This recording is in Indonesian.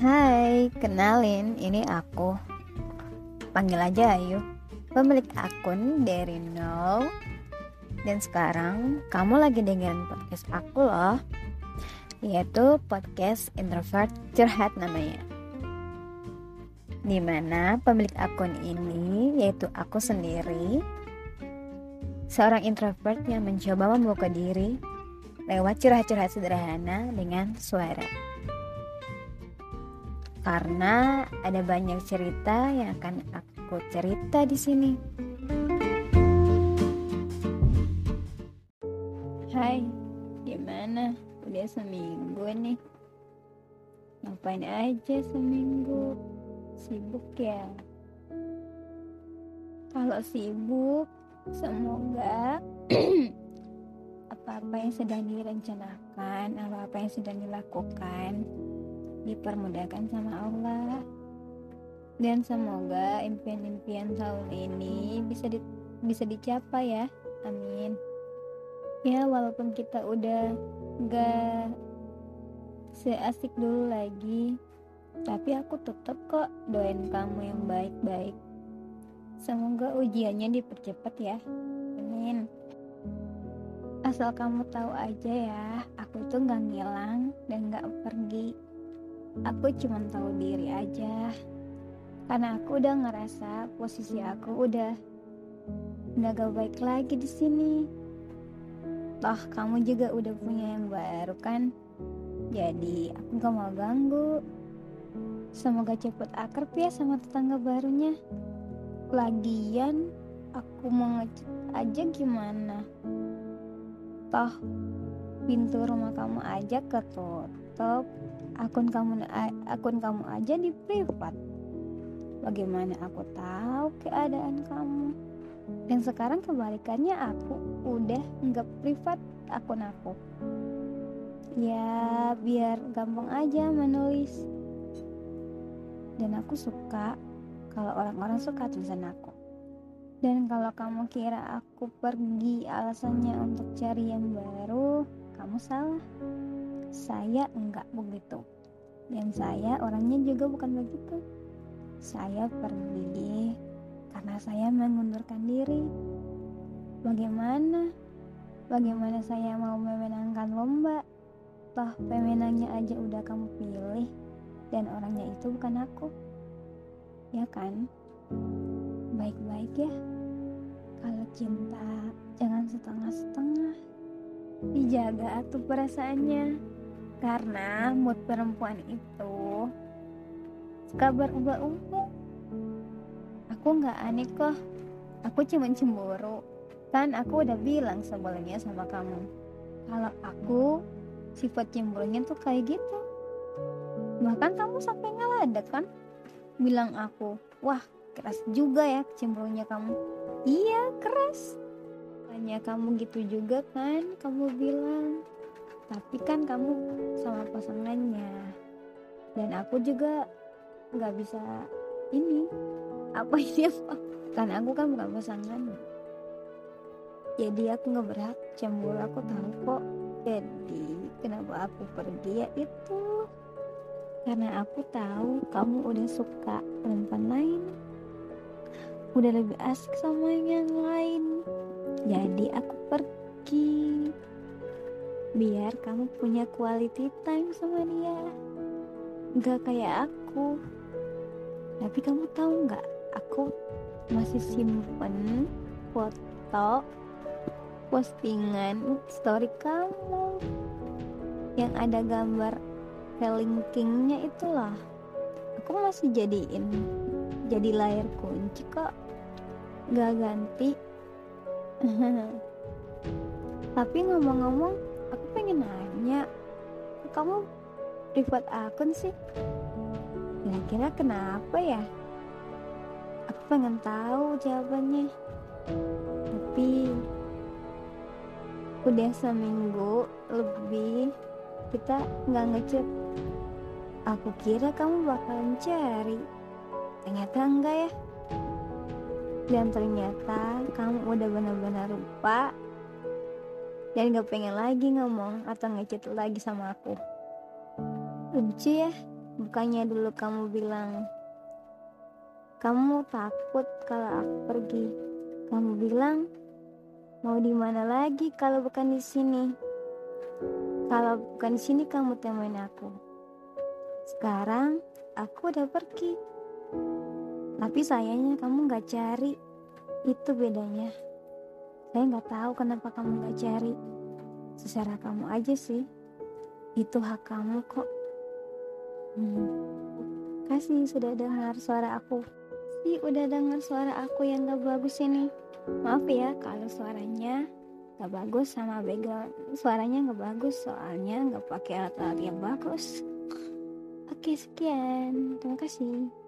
Hai, kenalin, ini aku. Panggil aja Ayu, pemilik akun dari nol. Dan sekarang kamu lagi dengerin podcast aku loh, yaitu podcast introvert curhat namanya. Di mana pemilik akun ini yaitu aku sendiri, seorang introvert yang mencoba membuka diri lewat curhat-curhat sederhana dengan suara karena ada banyak cerita yang akan aku cerita di sini. Hai, gimana? Udah seminggu nih. Ngapain aja seminggu? Sibuk ya? Kalau sibuk, semoga apa-apa yang sedang direncanakan, apa-apa yang sedang dilakukan dipermudahkan sama Allah. Dan semoga impian-impian tahun ini bisa di, bisa dicapai ya. Amin. Ya walaupun kita udah gak seasik dulu lagi tapi aku tetap kok doain kamu yang baik-baik. Semoga ujiannya dipercepat ya. Amin. Asal kamu tahu aja ya aku tuh gak ngilang dan gak pergi aku cuma tahu diri aja. Karena aku udah ngerasa posisi aku udah nggak gak baik lagi di sini. Toh kamu juga udah punya yang baru kan? Jadi aku gak mau ganggu. Semoga cepet akrab ya sama tetangga barunya. Lagian aku mau ngecek aja gimana? Toh pintu rumah kamu aja ketutup akun kamu akun kamu aja di privat. Bagaimana aku tahu keadaan kamu? Dan sekarang kebalikannya aku udah nggak privat akun aku. Ya biar gampang aja menulis. Dan aku suka kalau orang-orang suka tulisan aku. Dan kalau kamu kira aku pergi alasannya untuk cari yang baru kamu salah saya enggak begitu. Dan saya orangnya juga bukan begitu. Saya pergi karena saya mengundurkan diri. Bagaimana? Bagaimana saya mau memenangkan lomba? Toh pemenangnya aja udah kamu pilih dan orangnya itu bukan aku. Ya kan? Baik-baik ya. Kalau cinta jangan setengah-setengah. Dijaga tuh perasaannya karena mood perempuan itu suka berubah-ubah. Aku nggak aneh kok. Aku cuma cemburu. Kan aku udah bilang sebelumnya sama kamu. Kalau aku sifat cemburunya tuh kayak gitu. Bahkan kamu sampai ngeladek kan? Bilang aku, wah keras juga ya cemburunya kamu. Iya keras. Hanya kamu gitu juga kan? Kamu bilang tapi kan kamu sama pasangannya. Dan aku juga nggak bisa ini. Apa ini apa? Karena aku kan bukan pasangan. Jadi aku nggak berhak. Cemburu aku tahu kok. Jadi kenapa aku pergi ya itu? Karena aku tahu kamu udah suka perempuan lain. Udah lebih asik sama yang lain. Jadi aku pergi biar kamu punya quality time sama dia. Gak kayak aku. Tapi kamu tahu nggak? Aku masih simpen foto postingan story kamu. Yang ada gambar linking-nya itulah. Aku masih jadiin jadi layar kunci kok. Gak ganti. Tapi ngomong-ngomong pengen nanya kamu privat akun sih? Kira-kira kenapa ya? Aku pengen tahu jawabannya. Tapi udah seminggu lebih kita nggak ngecek aku kira kamu bakalan cari. Ternyata enggak ya. Dan ternyata kamu udah benar-benar lupa dan gak pengen lagi ngomong atau ngechat lagi sama aku lucu ya Bukannya dulu kamu bilang kamu takut kalau aku pergi. Kamu bilang mau di mana lagi kalau bukan di sini. Kalau bukan di sini kamu temuin aku. Sekarang aku udah pergi. Tapi sayangnya kamu gak cari. Itu bedanya. Saya nggak tahu kenapa kamu gak cari. Secara kamu aja sih. Itu hak kamu kok. Hmm. Kasih sudah dengar suara aku. Sih udah dengar suara aku yang gak bagus ini. Maaf ya kalau suaranya gak bagus sama begal. Suaranya gak bagus soalnya gak pakai alat-alat yang bagus. Oke sekian. Terima kasih.